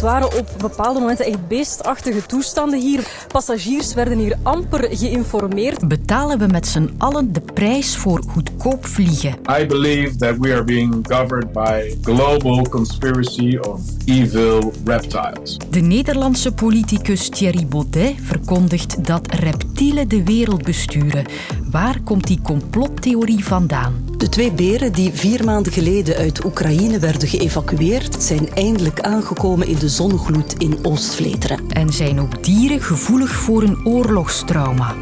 Het waren op bepaalde momenten echt beestachtige toestanden hier. Passagiers werden hier amper geïnformeerd. Betalen we met z'n allen de prijs voor goedkoop vliegen? I believe that we are being governed by global conspiracy of evil reptiles. De Nederlandse politicus Thierry Baudet verkondigt dat reptielen de wereld besturen. Waar komt die complottheorie vandaan? De twee beren die vier maanden geleden uit Oekraïne werden geëvacueerd, zijn eindelijk aangekomen in de zonnegloed in Oost-Vleteren. En zijn ook dieren gevoelig voor een oorlogstrauma?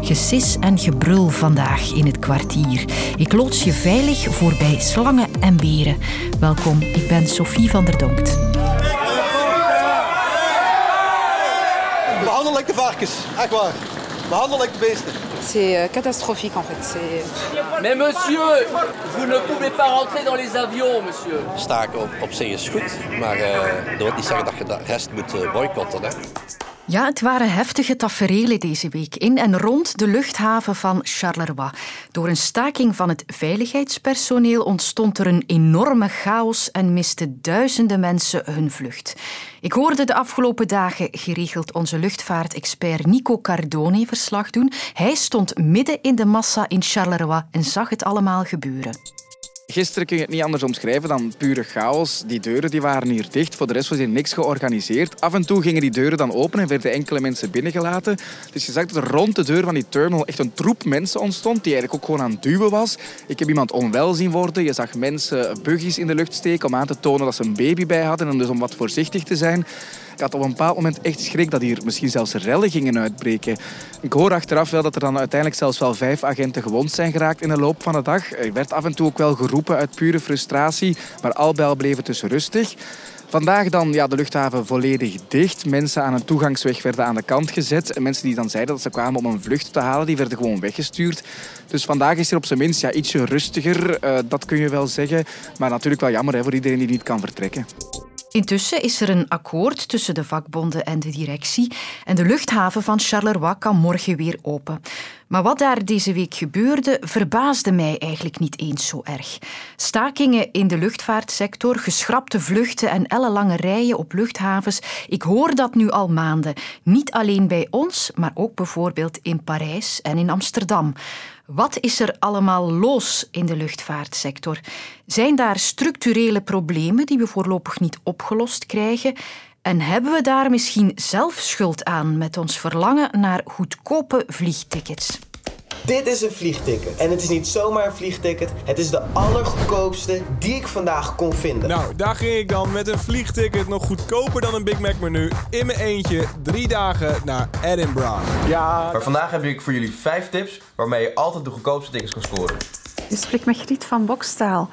Gesis en gebrul vandaag in het kwartier. Ik loods je veilig voorbij slangen en beren. Welkom, ik ben Sophie van der Donkt. Behandel ik de varkens, echt waar. C'est euh, catastrophique en fait. C'est- Mais monsieur, vous ne pouvez pas rentrer dans les avions, monsieur. Staken op, op zich is goed, maar eh, dat wil niet zeggen dat je de rest moet eh, boycotten. Hè. Ja, het waren heftige taferelen deze week in en rond de luchthaven van Charleroi. Door een staking van het veiligheidspersoneel ontstond er een enorme chaos en misten duizenden mensen hun vlucht. Ik hoorde de afgelopen dagen geregeld onze luchtvaartexpert Nico Cardone verslag doen. Hij stond midden in de massa in Charleroi en zag het allemaal gebeuren. Gisteren kun je het niet anders omschrijven dan pure chaos. Die deuren die waren hier dicht, voor de rest was hier niks georganiseerd. Af en toe gingen die deuren dan open en werden enkele mensen binnengelaten. Dus je zag dat er rond de deur van die terminal echt een troep mensen ontstond die eigenlijk ook gewoon aan het duwen was. Ik heb iemand onwel zien worden. Je zag mensen buggies in de lucht steken om aan te tonen dat ze een baby bij hadden en dus om wat voorzichtig te zijn. Ik had op een bepaald moment echt schrik dat hier misschien zelfs rellen gingen uitbreken. Ik hoor achteraf wel dat er dan uiteindelijk zelfs wel vijf agenten gewond zijn geraakt in de loop van de dag. Er werd af en toe ook wel geroepen uit pure frustratie, maar al bij al bleef het dus rustig. Vandaag dan ja, de luchthaven volledig dicht. Mensen aan een toegangsweg werden aan de kant gezet. En mensen die dan zeiden dat ze kwamen om een vlucht te halen, die werden gewoon weggestuurd. Dus vandaag is er op zijn minst ja, ietsje rustiger, eh, dat kun je wel zeggen. Maar natuurlijk wel jammer hè, voor iedereen die niet kan vertrekken. Intussen is er een akkoord tussen de vakbonden en de directie en de luchthaven van Charleroi kan morgen weer open. Maar wat daar deze week gebeurde, verbaasde mij eigenlijk niet eens zo erg. Stakingen in de luchtvaartsector, geschrapte vluchten en ellenlange rijen op luchthavens, ik hoor dat nu al maanden. Niet alleen bij ons, maar ook bijvoorbeeld in Parijs en in Amsterdam. Wat is er allemaal los in de luchtvaartsector? Zijn daar structurele problemen die we voorlopig niet opgelost krijgen? En hebben we daar misschien zelf schuld aan met ons verlangen naar goedkope vliegtickets? Dit is een vliegticket. En het is niet zomaar een vliegticket. Het is de allergoedkoopste die ik vandaag kon vinden. Nou, daar ging ik dan met een vliegticket nog goedkoper dan een Big Mac menu. In mijn eentje, drie dagen naar Edinburgh. Ja. Maar vandaag heb ik voor jullie vijf tips waarmee je altijd de goedkoopste tickets kan scoren. Je spreekt met Griet van Bokstaal.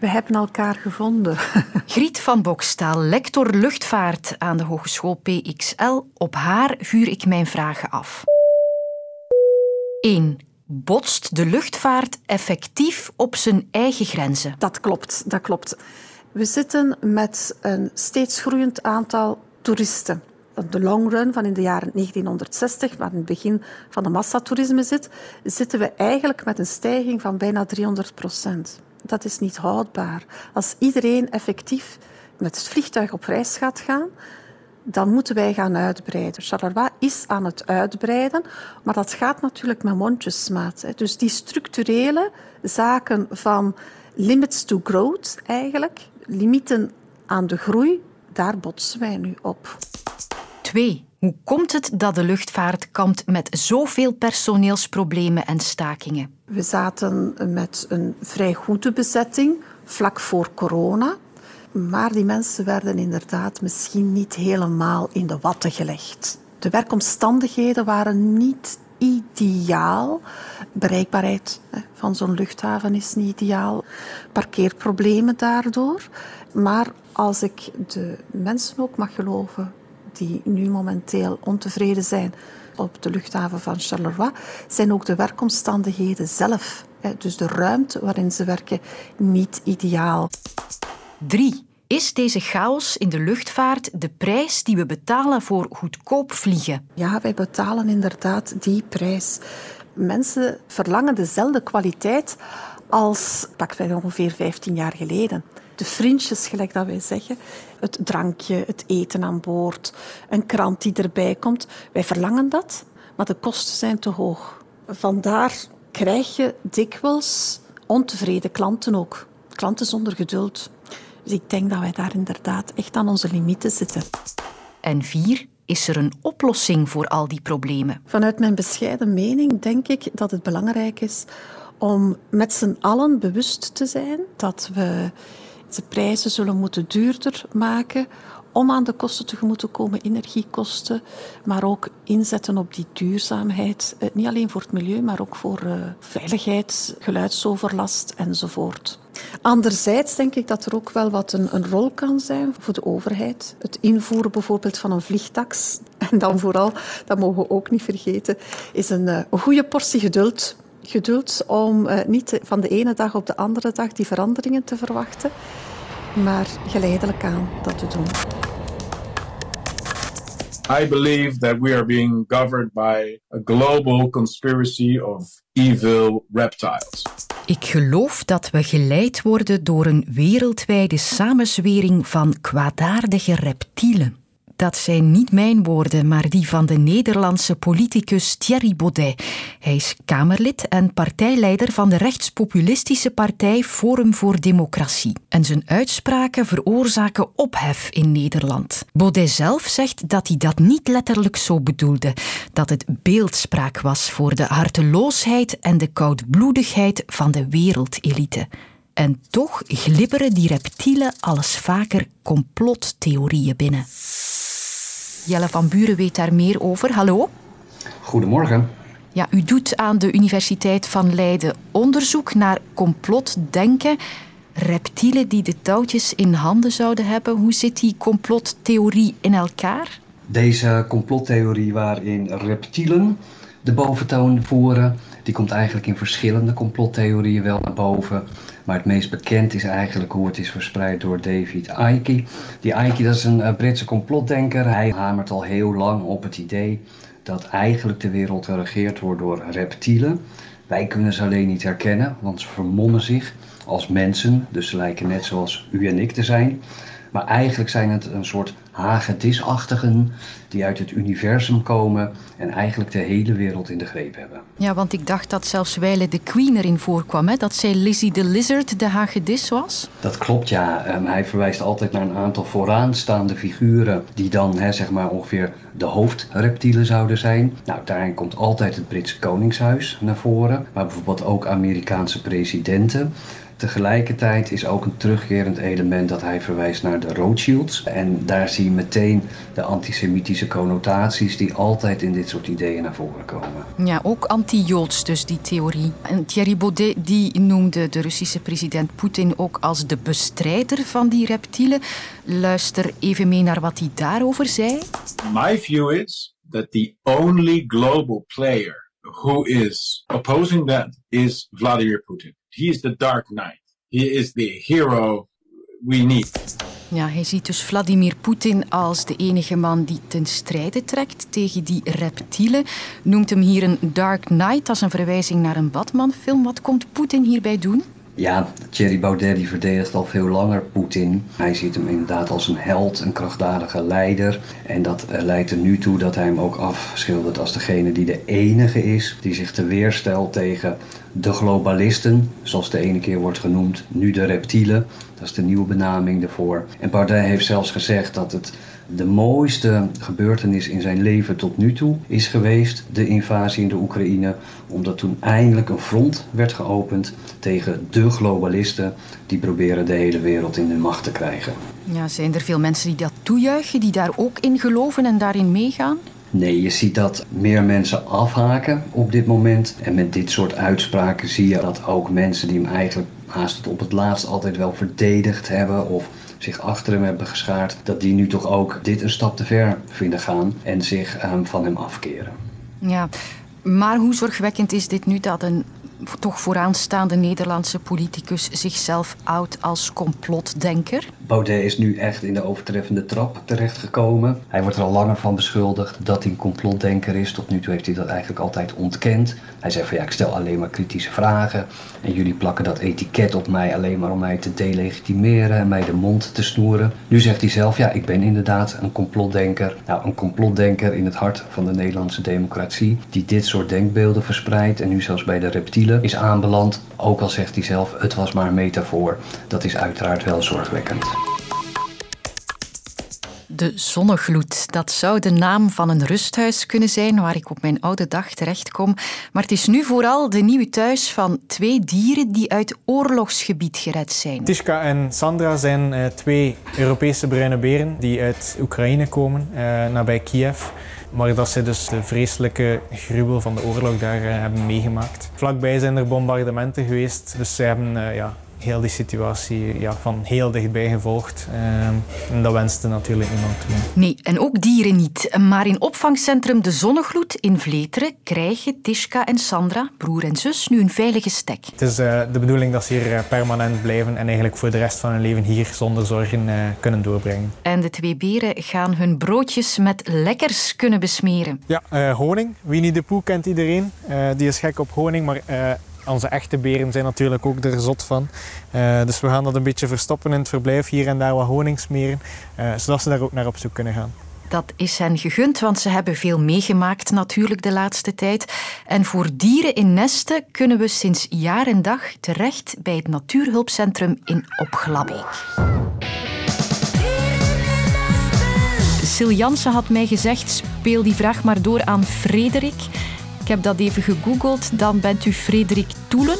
We hebben elkaar gevonden. Griet van Bokstaal, lector luchtvaart aan de Hogeschool PXL. Op haar vuur ik mijn vragen af. 1. Botst de luchtvaart effectief op zijn eigen grenzen? Dat klopt, dat klopt. We zitten met een steeds groeiend aantal toeristen. De long run van in de jaren 1960, waar in het begin van de massatoerisme zit, zitten we eigenlijk met een stijging van bijna 300 procent. Dat is niet houdbaar. Als iedereen effectief met het vliegtuig op reis gaat gaan, dan moeten wij gaan uitbreiden. Charleroi is aan het uitbreiden, maar dat gaat natuurlijk met mondjesmaat. Dus die structurele zaken van limits to growth eigenlijk, limieten aan de groei, daar botsen wij nu op. 2. Hoe komt het dat de luchtvaart kampt met zoveel personeelsproblemen en stakingen? We zaten met een vrij goede bezetting vlak voor corona. Maar die mensen werden inderdaad misschien niet helemaal in de watten gelegd. De werkomstandigheden waren niet ideaal. Bereikbaarheid van zo'n luchthaven is niet ideaal. Parkeerproblemen daardoor. Maar als ik de mensen ook mag geloven die nu momenteel ontevreden zijn op de luchthaven van Charleroi, zijn ook de werkomstandigheden zelf, dus de ruimte waarin ze werken, niet ideaal. 3. Is deze chaos in de luchtvaart de prijs die we betalen voor goedkoop vliegen? Ja, wij betalen inderdaad die prijs. Mensen verlangen dezelfde kwaliteit als ongeveer 15 jaar geleden. De vriendjes, gelijk dat wij zeggen. Het drankje, het eten aan boord, een krant die erbij komt. Wij verlangen dat, maar de kosten zijn te hoog. Vandaar krijg je dikwijls ontevreden klanten ook. Klanten zonder geduld. Dus ik denk dat wij daar inderdaad echt aan onze limieten zitten. En vier, is er een oplossing voor al die problemen? Vanuit mijn bescheiden mening denk ik dat het belangrijk is om met z'n allen bewust te zijn dat we de prijzen zullen moeten duurder maken om aan de kosten tegemoet te komen, energiekosten, maar ook inzetten op die duurzaamheid. Eh, niet alleen voor het milieu, maar ook voor uh, veiligheid, geluidsoverlast enzovoort. Anderzijds denk ik dat er ook wel wat een, een, rol kan zijn voor de overheid. Het invoeren bijvoorbeeld van een vliegtax. En dan vooral, dat mogen we ook niet vergeten, is een, eh, een goede portie geduld. Geduld om uh, niet van de ene dag op de andere dag die veranderingen te verwachten, maar geleidelijk aan dat te doen. I believe that we are being governed by a global conspiracy of evil reptiles. Ik geloof dat we geleid worden door een wereldwijde samenzwering van kwaadaardige reptielen. Dat zijn niet mijn woorden, maar die van de Nederlandse politicus Thierry Baudet. Hij is Kamerlid en partijleider van de rechtspopulistische partij Forum voor Democratie. En zijn uitspraken veroorzaken ophef in Nederland. Baudet zelf zegt dat hij dat niet letterlijk zo bedoelde. Dat het beeldspraak was voor de harteloosheid en de koudbloedigheid van de wereldelite. En toch glibberen die reptielen alles vaker complottheorieën binnen. Jelle van Buren weet daar meer over. Hallo. Goedemorgen. Ja, u doet aan de Universiteit van Leiden onderzoek naar complotdenken. Reptielen die de touwtjes in handen zouden hebben. Hoe zit die complottheorie in elkaar? Deze complottheorie waarin reptielen de boventoon voeren, die komt eigenlijk in verschillende complottheorieën wel naar boven. Maar het meest bekend is eigenlijk hoe het is verspreid door David Icke. Die Icke dat is een uh, Britse complotdenker. Hij hamert al heel lang op het idee dat eigenlijk de wereld geregeerd wordt door reptielen. Wij kunnen ze alleen niet herkennen, want ze vermommen zich als mensen. Dus ze lijken net zoals u en ik te zijn. Maar eigenlijk zijn het een soort hagedisachtigen die uit het universum komen en eigenlijk de hele wereld in de greep hebben. Ja, want ik dacht dat zelfs Weile de Queen erin voorkwam, hè? dat zij Lizzie the Lizard de hagedis was. Dat klopt, ja. Um, hij verwijst altijd naar een aantal vooraanstaande figuren die dan hè, zeg maar ongeveer de hoofdreptielen zouden zijn. Nou, daarin komt altijd het Britse Koningshuis naar voren, maar bijvoorbeeld ook Amerikaanse presidenten. Tegelijkertijd is ook een terugkerend element dat hij verwijst naar de Rothschilds. En daar zie je meteen de antisemitische connotaties die altijd in dit soort ideeën naar voren komen. Ja, ook anti-Joods dus, die theorie. En Thierry Baudet die noemde de Russische president Poetin ook als de bestrijder van die reptielen. Luister even mee naar wat hij daarover zei. My view is that the only global player who is opposing that is Vladimir Putin. He is the Dark Knight. He is the hero we need. Ja, hij ziet dus Vladimir Poetin als de enige man die ten strijde trekt tegen die reptielen. Noemt hem hier een Dark Knight, als een verwijzing naar een Batman-film. Wat komt Poetin hierbij doen? Ja, Thierry Baudet die verdedigt al veel langer Poetin. Hij ziet hem inderdaad als een held, een krachtdadige leider. En dat uh, leidt er nu toe dat hij hem ook afschildert als degene die de enige is die zich te weerstelt tegen de globalisten, zoals de ene keer wordt genoemd, nu de reptielen. Dat is de nieuwe benaming daarvoor. En Baudet heeft zelfs gezegd dat het de mooiste gebeurtenis in zijn leven tot nu toe is geweest, de invasie in de Oekraïne, omdat toen eindelijk een front werd geopend tegen de globalisten die proberen de hele wereld in hun macht te krijgen. Ja, zijn er veel mensen die dat toejuichen, die daar ook in geloven en daarin meegaan? Nee, je ziet dat meer mensen afhaken op dit moment. En met dit soort uitspraken zie je dat ook mensen die hem eigenlijk haast op het laatst altijd wel verdedigd hebben of zich achter hem hebben geschaard, dat die nu toch ook dit een stap te ver vinden gaan en zich um, van hem afkeren. Ja, maar hoe zorgwekkend is dit nu dat een toch vooraanstaande Nederlandse politicus zichzelf out als complotdenker? Baudet is nu echt in de overtreffende trap terechtgekomen. Hij wordt er al langer van beschuldigd dat hij een complotdenker is. Tot nu toe heeft hij dat eigenlijk altijd ontkend. Hij zegt van ja, ik stel alleen maar kritische vragen. En jullie plakken dat etiket op mij alleen maar om mij te delegitimeren en mij de mond te snoeren. Nu zegt hij zelf, ja, ik ben inderdaad een complotdenker. Nou, een complotdenker in het hart van de Nederlandse democratie, die dit soort denkbeelden verspreidt en nu zelfs bij de reptielen is aanbeland. Ook al zegt hij zelf, het was maar een metafoor. Dat is uiteraard wel zorgwekkend. De Zonnegloed, dat zou de naam van een rusthuis kunnen zijn waar ik op mijn oude dag terechtkom. Maar het is nu vooral de nieuwe thuis van twee dieren die uit oorlogsgebied gered zijn. Tishka en Sandra zijn uh, twee Europese bruine beren die uit Oekraïne komen, uh, nabij Kiev. Maar dat ze dus de vreselijke gruwel van de oorlog daar uh, hebben meegemaakt. Vlakbij zijn er bombardementen geweest, dus ze hebben ja, heel die situatie ja, van heel dichtbij gevolgd. Ehm, en dat wenste natuurlijk niemand toe. Nee, en ook dieren niet. Maar in opvangcentrum De Zonnegloed in Vleteren krijgen Tishka en Sandra, broer en zus, nu een veilige stek. Het is uh, de bedoeling dat ze hier uh, permanent blijven en eigenlijk voor de rest van hun leven hier zonder zorgen uh, kunnen doorbrengen. En de twee beren gaan hun broodjes met lekkers kunnen besmeren. Ja, honing. Winnie de Pooh kent iedereen. die is gek op honing, maar onze echte beren zijn natuurlijk ook er zot van. Uh, dus we gaan dat een beetje verstoppen in het verblijf, hier en daar wat honing smeren, uh, zodat ze daar ook naar op zoek kunnen gaan. Dat is hen gegund, want ze hebben veel meegemaakt natuurlijk de laatste tijd. En voor dieren in nesten kunnen we sinds jaar en dag terecht bij het Natuurhulpcentrum in Opglabbeek. Sil Jansen had mij gezegd, speel die vraag maar door aan Frederik. Ik heb dat even gegoogeld. Dan bent u Frederik Toelen.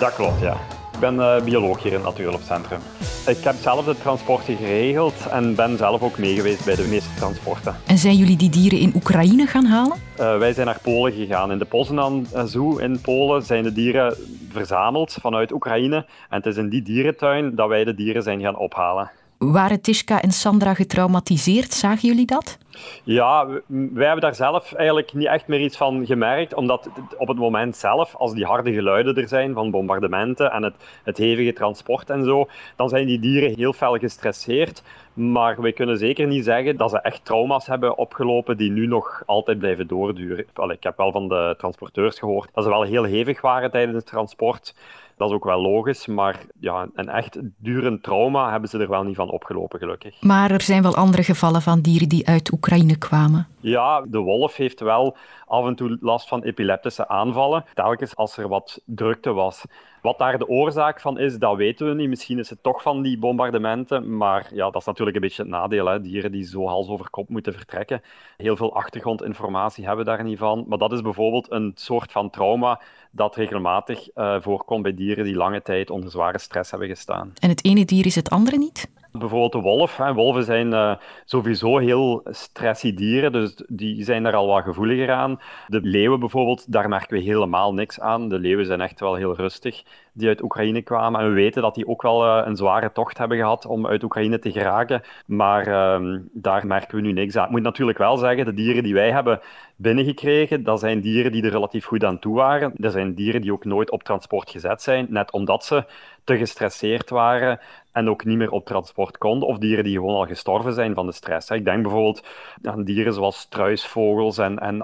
Dat klopt, ja. Ik ben uh, bioloog hier in het Natuurhulpcentrum. Ik heb zelf de transporten geregeld en ben zelf ook meegeweest bij de meeste transporten. En zijn jullie die dieren in Oekraïne gaan halen? Uh, wij zijn naar Polen gegaan. In de Poznan Zoo in Polen zijn de dieren verzameld vanuit Oekraïne. En het is in die dierentuin dat wij de dieren zijn gaan ophalen. Waren Tishka en Sandra getraumatiseerd? Zagen jullie dat? Ja, wij hebben daar zelf eigenlijk niet echt meer iets van gemerkt, omdat op het moment zelf, als die harde geluiden er zijn van bombardementen en het, het hevige transport en zo, dan zijn die dieren heel fel gestresseerd. Maar we kunnen zeker niet zeggen dat ze echt trauma's hebben opgelopen die nu nog altijd blijven doorduren. Ik heb wel van de transporteurs gehoord dat ze wel heel hevig waren tijdens het transport. Dat is ook wel logisch, maar ja, een echt durend trauma hebben ze er wel niet van opgelopen, gelukkig. Maar er zijn wel andere gevallen van dieren die uit Oekraïne kwamen. Ja, de wolf heeft wel af en toe last van epileptische aanvallen, telkens als er wat drukte was. Wat daar de oorzaak van is, dat weten we niet. Misschien is het toch van die bombardementen, maar ja, dat is natuurlijk een beetje het nadeel. Hè? Dieren die zo hals over kop moeten vertrekken. Heel veel achtergrondinformatie hebben daar niet van. Maar dat is bijvoorbeeld een soort van trauma dat regelmatig uh, voorkomt bij dieren die lange tijd onder zware stress hebben gestaan. En het ene dier is het andere niet? Bijvoorbeeld de wolf. Hè. Wolven zijn uh, sowieso heel stressy dieren, dus die zijn daar al wat gevoeliger aan. De leeuwen bijvoorbeeld, daar merken we helemaal niks aan. De leeuwen zijn echt wel heel rustig, die uit Oekraïne kwamen. En we weten dat die ook wel uh, een zware tocht hebben gehad om uit Oekraïne te geraken. Maar uh, daar merken we nu niks aan. Ik moet natuurlijk wel zeggen, de dieren die wij hebben binnengekregen, dat zijn dieren die er relatief goed aan toe waren. Er zijn dieren die ook nooit op transport gezet zijn, net omdat ze te gestresseerd waren en ook niet meer op transport konden, of dieren die gewoon al gestorven zijn van de stress. Ik denk bijvoorbeeld aan dieren zoals struisvogels en, en.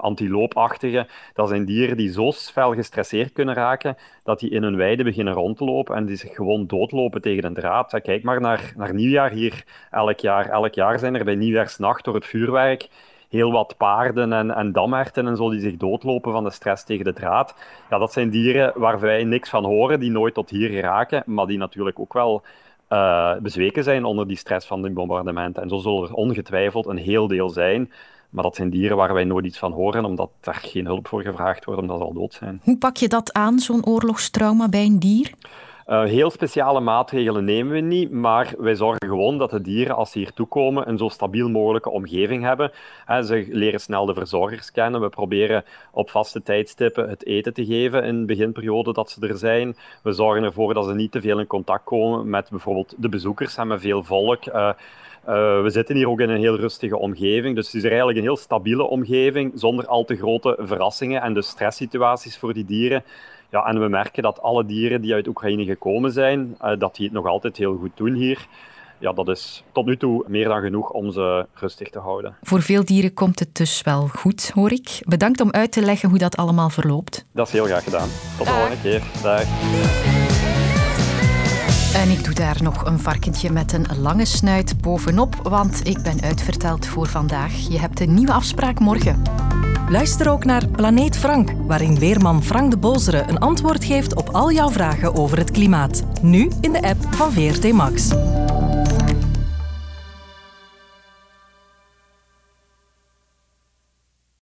Dat zijn dieren die zo fel gestresseerd kunnen raken dat die in hun weide beginnen rond te lopen en die zich gewoon doodlopen tegen een draad. Kijk maar naar, naar nieuwjaar hier elk jaar. Elk jaar zijn er bij nieuwjaarsnacht door het vuurwerk heel wat paarden en, en damherten en zo die zich doodlopen van de stress tegen de draad. Ja, dat zijn dieren waar wij niks van horen, die nooit tot hier geraken, maar die natuurlijk ook wel uh, bezweken zijn onder die stress van de bombardementen. En zo zullen er ongetwijfeld een heel deel zijn. Maar dat zijn dieren waar wij nooit iets van horen, omdat daar geen hulp voor gevraagd wordt, omdat ze al dood zijn. Hoe pak je dat aan, zo'n oorlogstrauma bij een dier? Uh, heel speciale maatregelen nemen we niet, maar wij zorgen gewoon dat de dieren, als ze hier toekomen, een zo stabiel mogelijke omgeving hebben. Uh, ze leren snel de verzorgers kennen. We proberen op vaste tijdstippen het eten te geven in de beginperiode dat ze er zijn. We zorgen ervoor dat ze niet te veel in contact komen met bijvoorbeeld de bezoekers en met veel volk. Uh, we zitten hier ook in een heel rustige omgeving, dus het is er eigenlijk een heel stabiele omgeving, zonder al te grote verrassingen en de stresssituaties voor die dieren Ja, en we merken dat alle dieren die uit Oekraïne gekomen zijn, uh, dat die het nog altijd heel goed doen hier. Ja, dat is tot nu toe meer dan genoeg om ze rustig te houden. Voor veel dieren komt het dus wel goed, hoor ik. Bedankt om uit te leggen hoe dat allemaal verloopt. Dat is heel graag gedaan. Tot de volgende keer. Dag. En ik doe daar nog een varkentje met een lange snuit bovenop, want ik ben uitverteld voor vandaag. Je hebt een nieuwe afspraak morgen. Luister ook naar Planeet Frank, waarin weerman Frank de Bozere een antwoord geeft op al jouw vragen over het klimaat. Nu in de app van VRT Max.